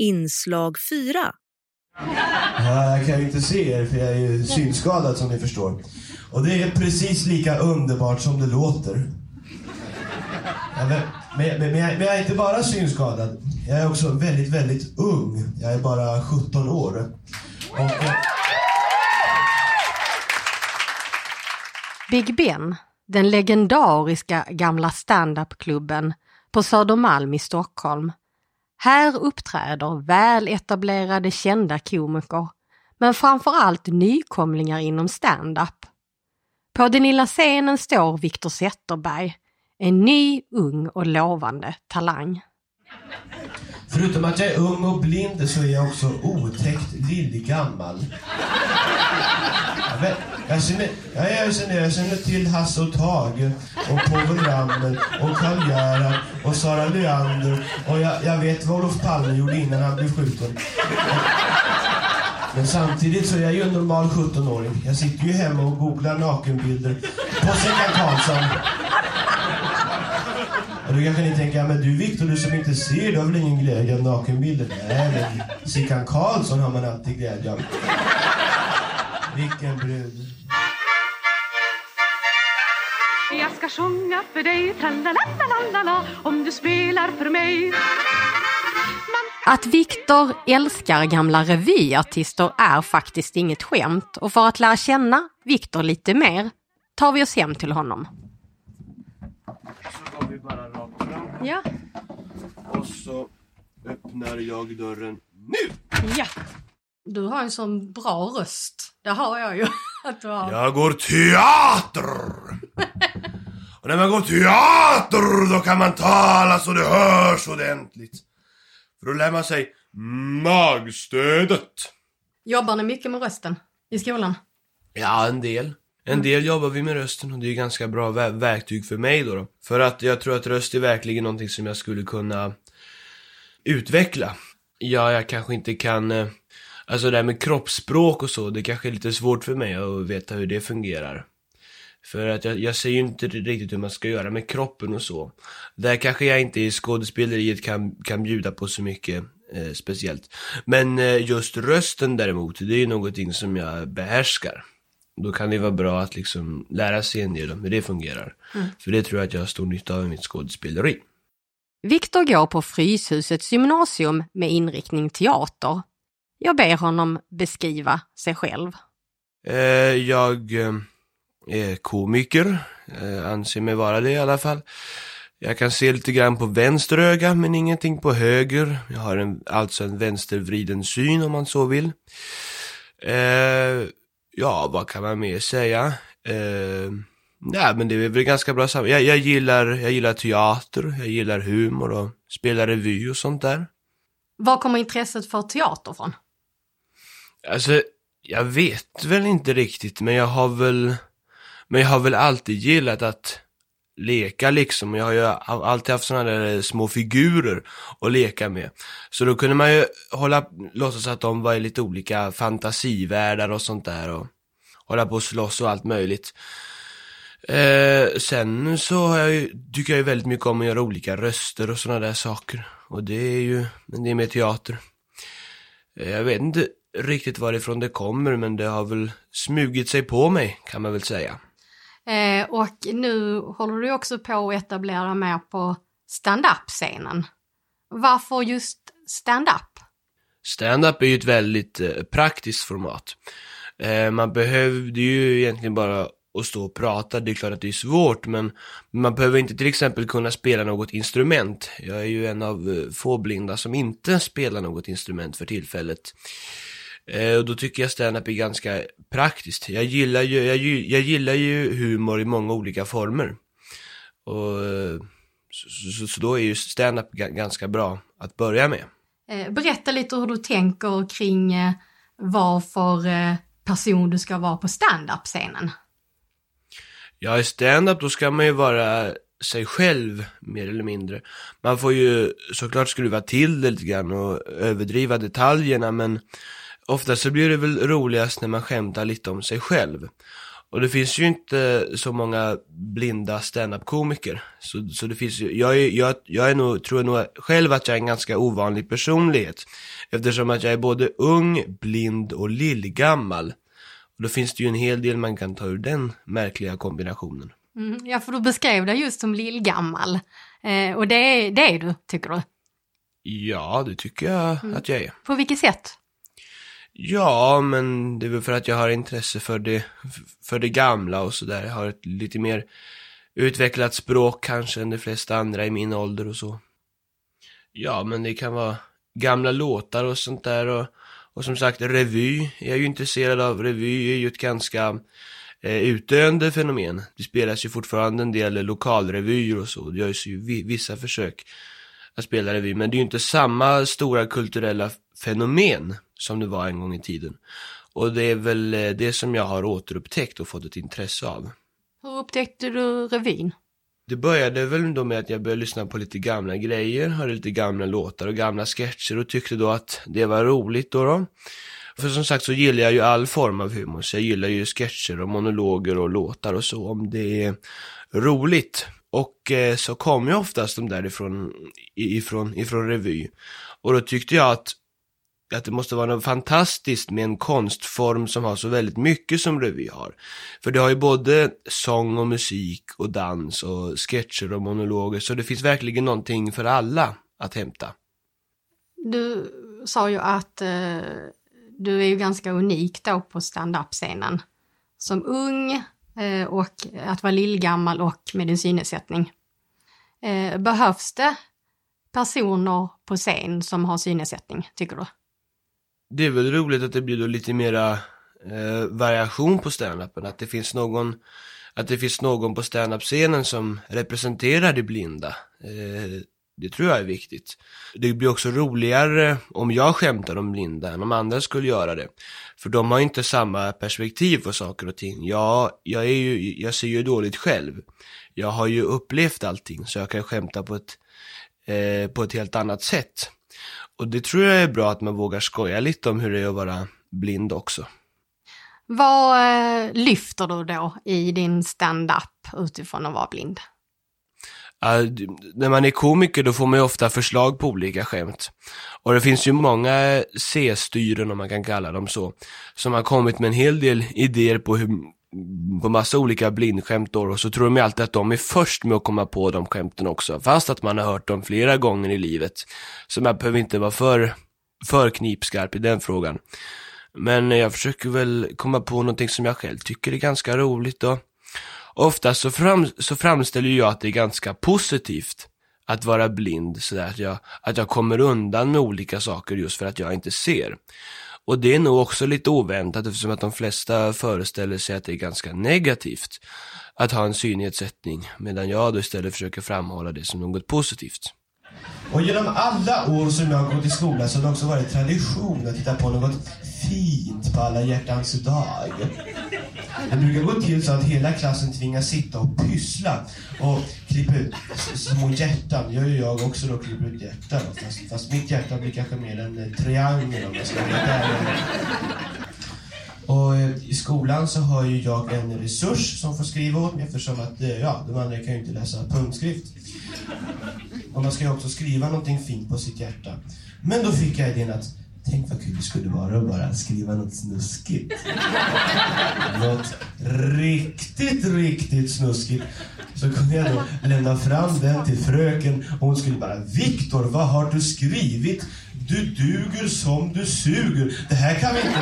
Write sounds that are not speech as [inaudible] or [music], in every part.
inslag 4. Ja, jag kan ju inte se er för jag är ju synskadad som ni förstår. Och det är precis lika underbart som det låter. Ja, men, men, men, jag, men jag är inte bara synskadad. Jag är också väldigt, väldigt ung. Jag är bara 17 år. Och, Big Ben, den legendariska gamla standupklubben på Södermalm i Stockholm. Här uppträder väletablerade kända komiker, men framförallt nykomlingar inom standup. På den lilla scenen står Viktor Zetterberg, en ny, ung och lovande talang. förutom att jag är ung och blind så är jag också otäckt lillgammal. Jag, känner, jag, jag, känner, jag känner till Hasse och Tage och Povel Ramel och Karl Gerhard och Sara Leander och jag, jag vet vad Olof Palme gjorde innan han blev skjuten. Men samtidigt så är jag ju en normal 17-åring. Jag sitter ju hemma och googlar nakenbilder på Sickan Karlsson. Och då kanske ni tänker, ja, men du Viktor, du som inte ser, du har väl ingen glädje av nakenbilder? Nej, men Sickan Karlsson har man alltid glädje av. Vilken brud. Ska sjunga för dig, tralalalala, om du spelar för mig. Att Viktor älskar gamla revyartister är faktiskt inget skämt och för att lära känna Viktor lite mer tar vi oss hem till honom. Så går vi bara rakt fram Ja, och så öppnar jag dörren nu! ja. Du har en sån bra röst. Det har jag ju. [laughs] Att du har. Jag går teater! Och när man går teater då kan man tala så det hörs ordentligt. För då lär man sig magstödet. Jobbar ni mycket med rösten i skolan? Ja, en del. En del jobbar vi med rösten och det är ganska bra verktyg för mig då, då. För att jag tror att röst är verkligen någonting som jag skulle kunna utveckla. Ja, jag kanske inte kan, eh, alltså det här med kroppsspråk och så, det kanske är lite svårt för mig att veta hur det fungerar. För att jag, jag ser ju inte riktigt hur man ska göra med kroppen och så. Där kanske jag inte i skådespeleriet kan, kan bjuda på så mycket eh, speciellt. Men eh, just rösten däremot, det är ju någonting som jag behärskar. Då kan det vara bra att liksom lära sig en del om hur det fungerar. För det tror jag att jag har stor nytta av i mitt skådespeleri. Viktor går på Fryshusets gymnasium med inriktning teater. Jag ber honom beskriva sig själv. Eh, jag eh, komiker, eh, anser mig vara det i alla fall. Jag kan se lite grann på vänster öga, men ingenting på höger. Jag har en, alltså en vänstervriden syn om man så vill. Eh, ja, vad kan man mer säga? Eh, nej, men det är väl ganska bra sam- jag, jag, gillar, jag gillar teater, jag gillar humor och spelar revy och sånt där. Var kommer intresset för teater från? Alltså, jag vet väl inte riktigt, men jag har väl, men jag har väl alltid gillat att leka liksom. Jag har ju alltid haft sådana där eh, små figurer att leka med. Så då kunde man ju hålla, låtsas att de var i lite olika fantasivärldar och sånt där och hålla på och slåss och allt möjligt. Eh, sen så har jag ju, tycker jag ju väldigt mycket om att göra olika röster och sådana där saker. Och det är ju, men det är med teater. Eh, Jag vet inte riktigt varifrån det kommer, men det har väl smugit sig på mig, kan man väl säga. Eh, och nu håller du också på att etablera mer på stand-up-scenen. Varför just stand-up? Stand-up är ju ett väldigt eh, praktiskt format. Eh, man behövde ju egentligen bara att stå och prata, det är klart att det är svårt, men man behöver inte till exempel kunna spela något instrument. Jag är ju en av eh, få blinda som inte spelar något instrument för tillfället. Eh, och då tycker jag stand-up är ganska praktiskt. Jag gillar ju, jag, jag gillar ju humor i många olika former. Och så, så, så då är ju stand-up ga- ganska bra att börja med. Eh, berätta lite hur du tänker kring eh, vad för eh, person du ska vara på stand-up-scenen. Ja, i stand-up då ska man ju vara sig själv, mer eller mindre. Man får ju såklart skruva till det lite grann och överdriva detaljerna, men ofta så blir det väl roligast när man skämtar lite om sig själv. Och det finns ju inte så många blinda standup-komiker. Så, så det finns ju, jag, är, jag, jag är nog, tror nog själv att jag är en ganska ovanlig personlighet. Eftersom att jag är både ung, blind och lillgammal. Och då finns det ju en hel del man kan ta ur den märkliga kombinationen. Mm, ja, för du beskrev dig just som lillgammal. Eh, och det är, det är du, tycker du? Ja, det tycker jag mm. att jag är. På vilket sätt? Ja, men det är väl för att jag har intresse för det, för det gamla och sådär. Jag har ett lite mer utvecklat språk kanske än de flesta andra i min ålder och så. Ja, men det kan vara gamla låtar och sånt där och, och som sagt revy. Jag är ju intresserad av revy, är ju ett ganska eh, utdöende fenomen. Det spelas ju fortfarande en del lokalrevyer och så. Det görs ju vissa försök att spela revy, men det är ju inte samma stora kulturella fenomen som det var en gång i tiden. Och det är väl eh, det som jag har återupptäckt och fått ett intresse av. Hur upptäckte du revyn? Det började väl då med att jag började lyssna på lite gamla grejer, hörde lite gamla låtar och gamla sketcher och tyckte då att det var roligt då. då. För som sagt så gillar jag ju all form av humor, så jag gillar ju sketcher och monologer och låtar och så om det är roligt. Och eh, så kom ju oftast de därifrån, ifrån, ifrån revy. Och då tyckte jag att att det måste vara något fantastiskt med en konstform som har så väldigt mycket som revy har. För det har ju både sång och musik och dans och sketcher och monologer, så det finns verkligen någonting för alla att hämta. Du sa ju att eh, du är ju ganska unik då på stand-up-scenen. Som ung Eh, och att vara lillgammal och med din synnedsättning. Eh, behövs det personer på scen som har synnedsättning, tycker du? det är väl roligt att det blir då lite mera eh, variation på standupen, att det finns någon att det finns någon på standup-scenen som representerar det blinda. Eh, det tror jag är viktigt. Det blir också roligare om jag skämtar om blinda än om andra skulle göra det. För de har inte samma perspektiv på saker och ting. Jag, jag, är ju, jag ser ju dåligt själv. Jag har ju upplevt allting så jag kan skämta på ett, eh, på ett helt annat sätt. Och det tror jag är bra att man vågar skoja lite om hur det är att vara blind också. Vad eh, lyfter du då i din stand-up utifrån att vara blind? Uh, när man är komiker då får man ju ofta förslag på olika skämt. Och det finns ju många C-styren om man kan kalla dem så, som har kommit med en hel del idéer på hur på massa olika blindskämt då, och så tror de ju alltid att de är först med att komma på de skämten också, fast att man har hört dem flera gånger i livet. Så man behöver inte vara för, för knipskarp i den frågan. Men jag försöker väl komma på någonting som jag själv tycker är ganska roligt då. Oftast så, fram, så framställer jag att det är ganska positivt att vara blind, sådär att jag, att jag kommer undan med olika saker just för att jag inte ser. Och det är nog också lite oväntat eftersom att de flesta föreställer sig att det är ganska negativt att ha en synnedsättning, medan jag då istället försöker framhålla det som något positivt. Och genom alla år som jag har gått i skolan så har det också varit tradition att titta på något fint på alla hjärtans dag. Det brukar gå till så att hela klassen tvingas sitta och pyssla och klippa ut små hjärtan. Det gör ju jag också då, klipper ut hjärtan. Fast, fast mitt hjärta blir kanske mer en eh, triangel om jag ska vara och eh, i skolan så har ju jag en resurs som får skriva åt mig eftersom att eh, ja, de andra kan ju inte läsa punktskrift. Och man ska ju också skriva någonting fint på sitt hjärta. Men då fick jag idén att Tänk vad kul det skulle vara att bara skriva något snuskigt. något riktigt, riktigt snuskigt. Så kunde jag då lämna fram den till fröken och hon skulle bara Viktor, vad har du skrivit? Du duger som du suger. Det här kan vi inte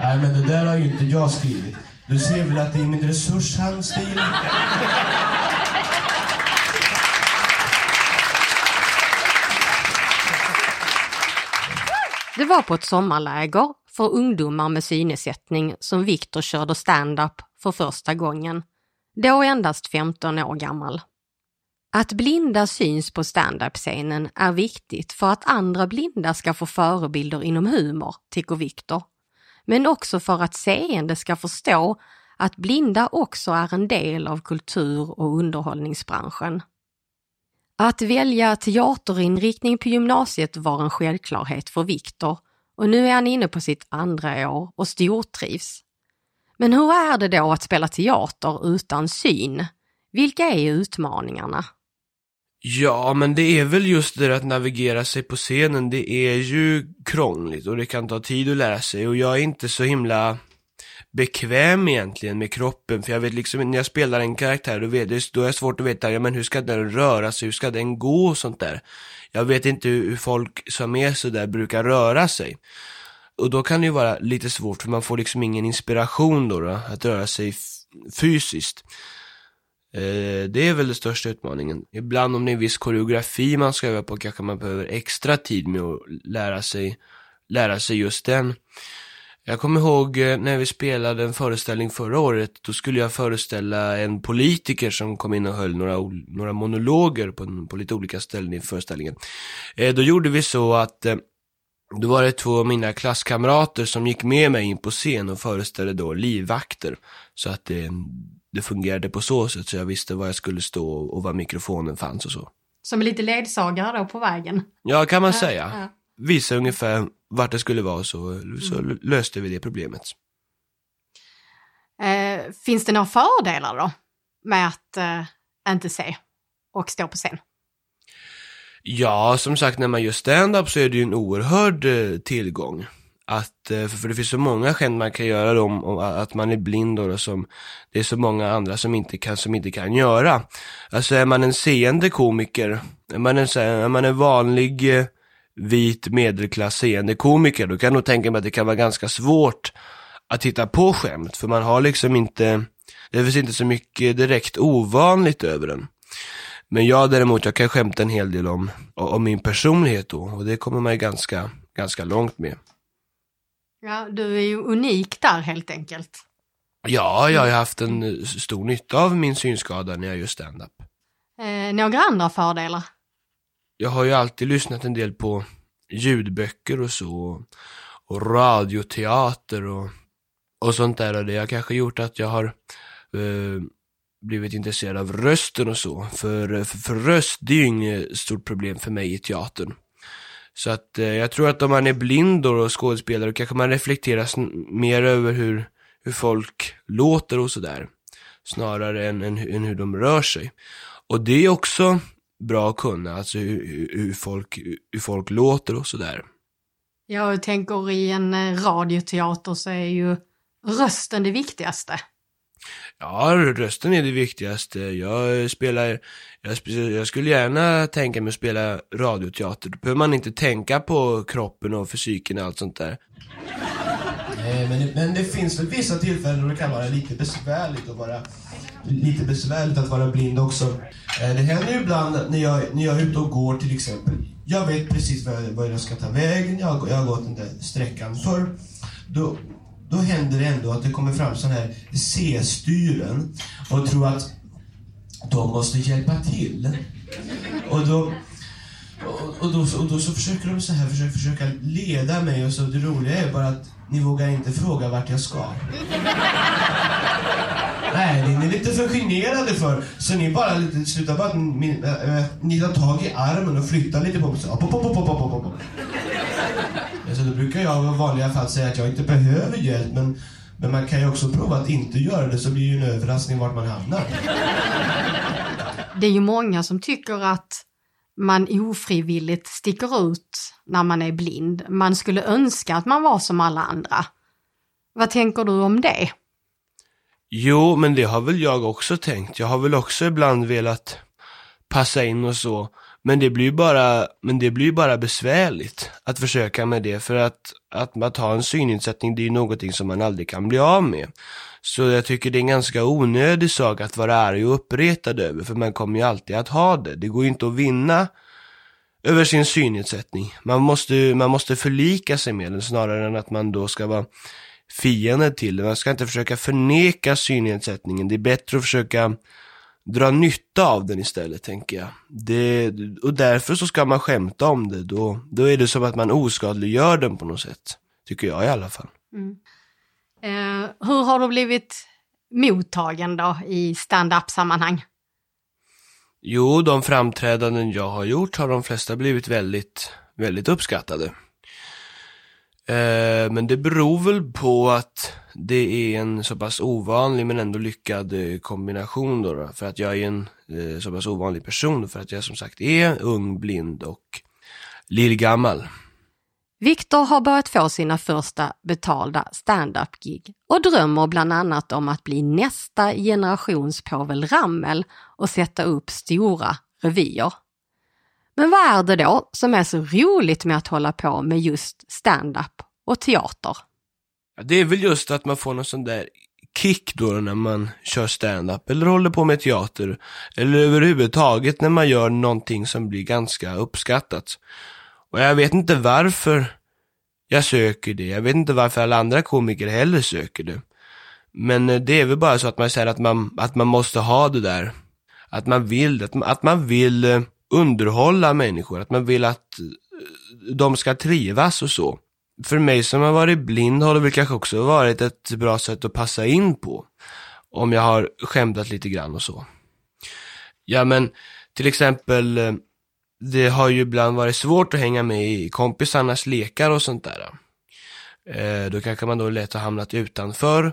Nej, men det där har ju inte jag skrivit. Du ser väl att det är min resurshandstil? Det var på ett sommarläger för ungdomar med synnedsättning som Viktor körde stand-up för första gången. Då endast 15 år gammal. Att blinda syns på stand-up-scenen är viktigt för att andra blinda ska få förebilder inom humor, tycker Viktor. Men också för att seende ska förstå att blinda också är en del av kultur och underhållningsbranschen. Att välja teaterinriktning på gymnasiet var en självklarhet för Viktor och nu är han inne på sitt andra år och stortrivs. Men hur är det då att spela teater utan syn? Vilka är utmaningarna? Ja, men det är väl just det där att navigera sig på scenen. Det är ju krångligt och det kan ta tid att lära sig och jag är inte så himla bekväm egentligen med kroppen. För jag vet liksom, när jag spelar en karaktär, då, vet, då är det svårt att veta, ja men hur ska den röra sig, hur ska den gå och sånt där. Jag vet inte hur folk som är sådär brukar röra sig. Och då kan det ju vara lite svårt, för man får liksom ingen inspiration då, då att röra sig fysiskt. Eh, det är väl den största utmaningen. Ibland om det är en viss koreografi man ska öva på kanske man behöver extra tid med att lära sig, lära sig just den. Jag kommer ihåg eh, när vi spelade en föreställning förra året, då skulle jag föreställa en politiker som kom in och höll några, några monologer på, på lite olika ställen i föreställningen. Eh, då gjorde vi så att då var det två av mina klasskamrater som gick med mig in på scen och föreställde då livvakter. Så att det, det fungerade på så sätt så jag visste var jag skulle stå och var mikrofonen fanns och så. Som lite ledsagare då på vägen? Ja, kan man ja, säga. Ja. Visa ungefär vart det skulle vara så, så mm. löste vi det problemet. Eh, finns det några fördelar då med att eh, inte se och stå på scen? Ja, som sagt när man gör stand-up så är det ju en oerhörd eh, tillgång. Att, eh, för det finns så många skämt man kan göra om, om att man är blind och som det är så många andra som inte kan, som inte kan göra. Alltså är man en seende komiker, är man en, är man en vanlig eh, vit medelklass seende komiker, då kan jag nog tänka mig att det kan vara ganska svårt att hitta på skämt, för man har liksom inte, det finns inte så mycket direkt ovanligt över den. Men jag däremot, jag kan skämta en hel del om, om min personlighet då, och det kommer man ju ganska, ganska långt med. Ja, du är ju unik där helt enkelt. Ja, jag har haft en stor nytta av min synskada när jag gör stand-up. Eh, några andra fördelar? Jag har ju alltid lyssnat en del på ljudböcker och så, och radioteater och, och sånt där. Och det har kanske gjort att jag har eh, blivit intresserad av rösten och så. För, för, för röst, det är ju inget stort problem för mig i teatern. Så att eh, jag tror att om man är blind och skådespelare Då kanske man reflekterar mer över hur, hur folk låter och sådär. Snarare än, än, än, hur de rör sig. Och det är också bra att kunna, alltså hur, hur, folk, hur folk låter och sådär. Jag tänker i en eh, radioteater så är ju rösten det viktigaste. Ja, rösten är det viktigaste. Jag spelar, jag, jag, skulle gärna tänka mig att spela radioteater. Då behöver man inte tänka på kroppen och fysiken och allt sånt där. Eh, men, men det finns väl vissa tillfällen då det kan vara lite besvärligt att vara lite besvärligt att vara blind också. Eh, det händer ju ibland när jag, när jag är ute och går till exempel. Jag vet precis var jag, var jag ska ta vägen, jag, jag har gått den där sträckan förr. Då, då händer det ändå att det kommer fram sådana här C-styren och tror att de måste hjälpa till. Och då, och, då, och då så försöker de så här försöka, försöka leda mig och så det roliga är bara att ni vågar inte fråga vart jag ska. [laughs] Nej, ni är lite för generade för. Så ni bara lite, slutar bara min, äh, ni tar tag i armen och flyttar lite på mig. Så, pop, pop, pop, pop, pop, pop. Så då brukar jag i vanliga fall säga att jag inte behöver hjälp, men, men man kan ju också prova att inte göra det så blir ju en överraskning vart man hamnar. Det är ju många som tycker att man ofrivilligt sticker ut när man är blind. Man skulle önska att man var som alla andra. Vad tänker du om det? Jo, men det har väl jag också tänkt. Jag har väl också ibland velat passa in och så. Men det blir ju bara, men det blir bara besvärligt att försöka med det för att, att att ha en synnedsättning, det är ju någonting som man aldrig kan bli av med. Så jag tycker det är en ganska onödig sak att vara arg och uppretad över, för man kommer ju alltid att ha det. Det går ju inte att vinna över sin synnedsättning. Man måste, man måste förlika sig med den snarare än att man då ska vara fiende till den. Man ska inte försöka förneka synnedsättningen. Det är bättre att försöka dra nytta av den istället, tänker jag. Det, och därför så ska man skämta om det. Då, då är det som att man oskadliggör den på något sätt. Tycker jag i alla fall. Mm. Eh, hur har du blivit mottagen då i stand-up sammanhang? Jo, de framträdanden jag har gjort har de flesta blivit väldigt, väldigt uppskattade. Eh, men det beror väl på att det är en så pass ovanlig men ändå lyckad eh, kombination då, då. För att jag är en eh, så pass ovanlig person. För att jag som sagt är ung, blind och lillgammal. Viktor har börjat få sina första betalda stand-up-gig och drömmer bland annat om att bli nästa generations Povel Ramel och sätta upp stora revyer. Men vad är det då som är så roligt med att hålla på med just stand-up och teater? Ja, det är väl just att man får någon sån där kick då när man kör stand-up eller håller på med teater. Eller överhuvudtaget när man gör någonting som blir ganska uppskattat. Och jag vet inte varför jag söker det. Jag vet inte varför alla andra komiker heller söker det. Men eh, det är väl bara så att man säger att man, att man måste ha det där. Att man vill, att man, att man vill eh, underhålla människor, att man vill att eh, de ska trivas och så. För mig som har varit blind har det väl kanske också varit ett bra sätt att passa in på. Om jag har skämtat lite grann och så. Ja men, till exempel, eh, det har ju ibland varit svårt att hänga med i kompisarnas lekar och sånt där. Eh, då kanske man då lätt har hamnat utanför.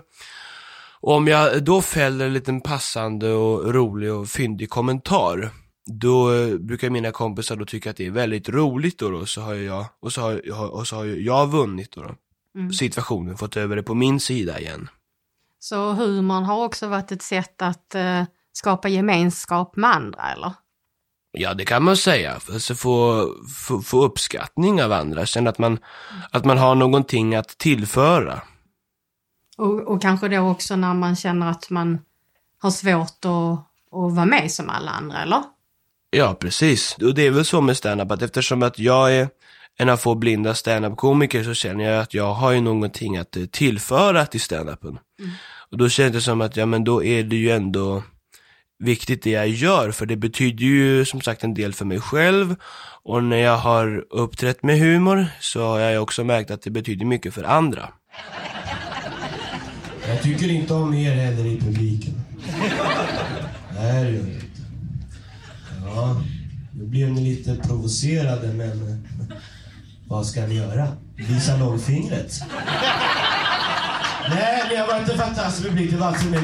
Och om jag då fäller en liten passande och rolig och fyndig kommentar då eh, brukar mina kompisar då tycka att det är väldigt roligt då, då så har jag, och så har, jag, och så har jag vunnit då, då. Mm. situationen, fått över det på min sida igen. Så humorn har också varit ett sätt att eh, skapa gemenskap med andra eller? Ja, det kan man säga. Alltså få, få, få uppskattning av andra, känna att man, att man har någonting att tillföra. Och, och kanske då också när man känner att man har svårt att, att vara med som alla andra, eller? Ja, precis. Och det är väl så med standup att eftersom att jag är en av få blinda standup-komiker så känner jag att jag har ju någonting att eh, tillföra till standupen. Mm. Och då känns det som att, ja men då är det ju ändå viktigt det jag gör, för det betyder ju som sagt en del för mig själv. Och när jag har uppträtt med humor så har jag också märkt att det betyder mycket för andra. Jag tycker inte om er heller i publiken. Nej, det gör jag Ja, nu blev ni lite provocerade, men [laughs] vad ska ni göra? Visa långfingret? Nej, ni har varit en fantastisk publik. Det var alltså med.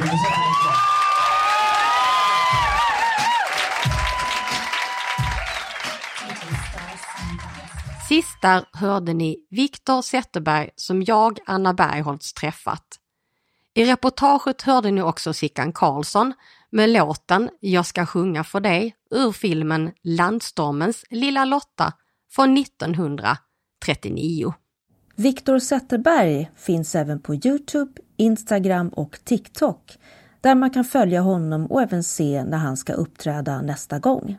Sist där hörde ni Viktor Zetterberg som jag, Anna Bergholtz, träffat. I reportaget hörde ni också Sickan Karlsson med låten Jag ska sjunga för dig ur filmen Landstormens lilla Lotta från 1939. Viktor Zetterberg finns även på Youtube, Instagram och TikTok där man kan följa honom och även se när han ska uppträda nästa gång.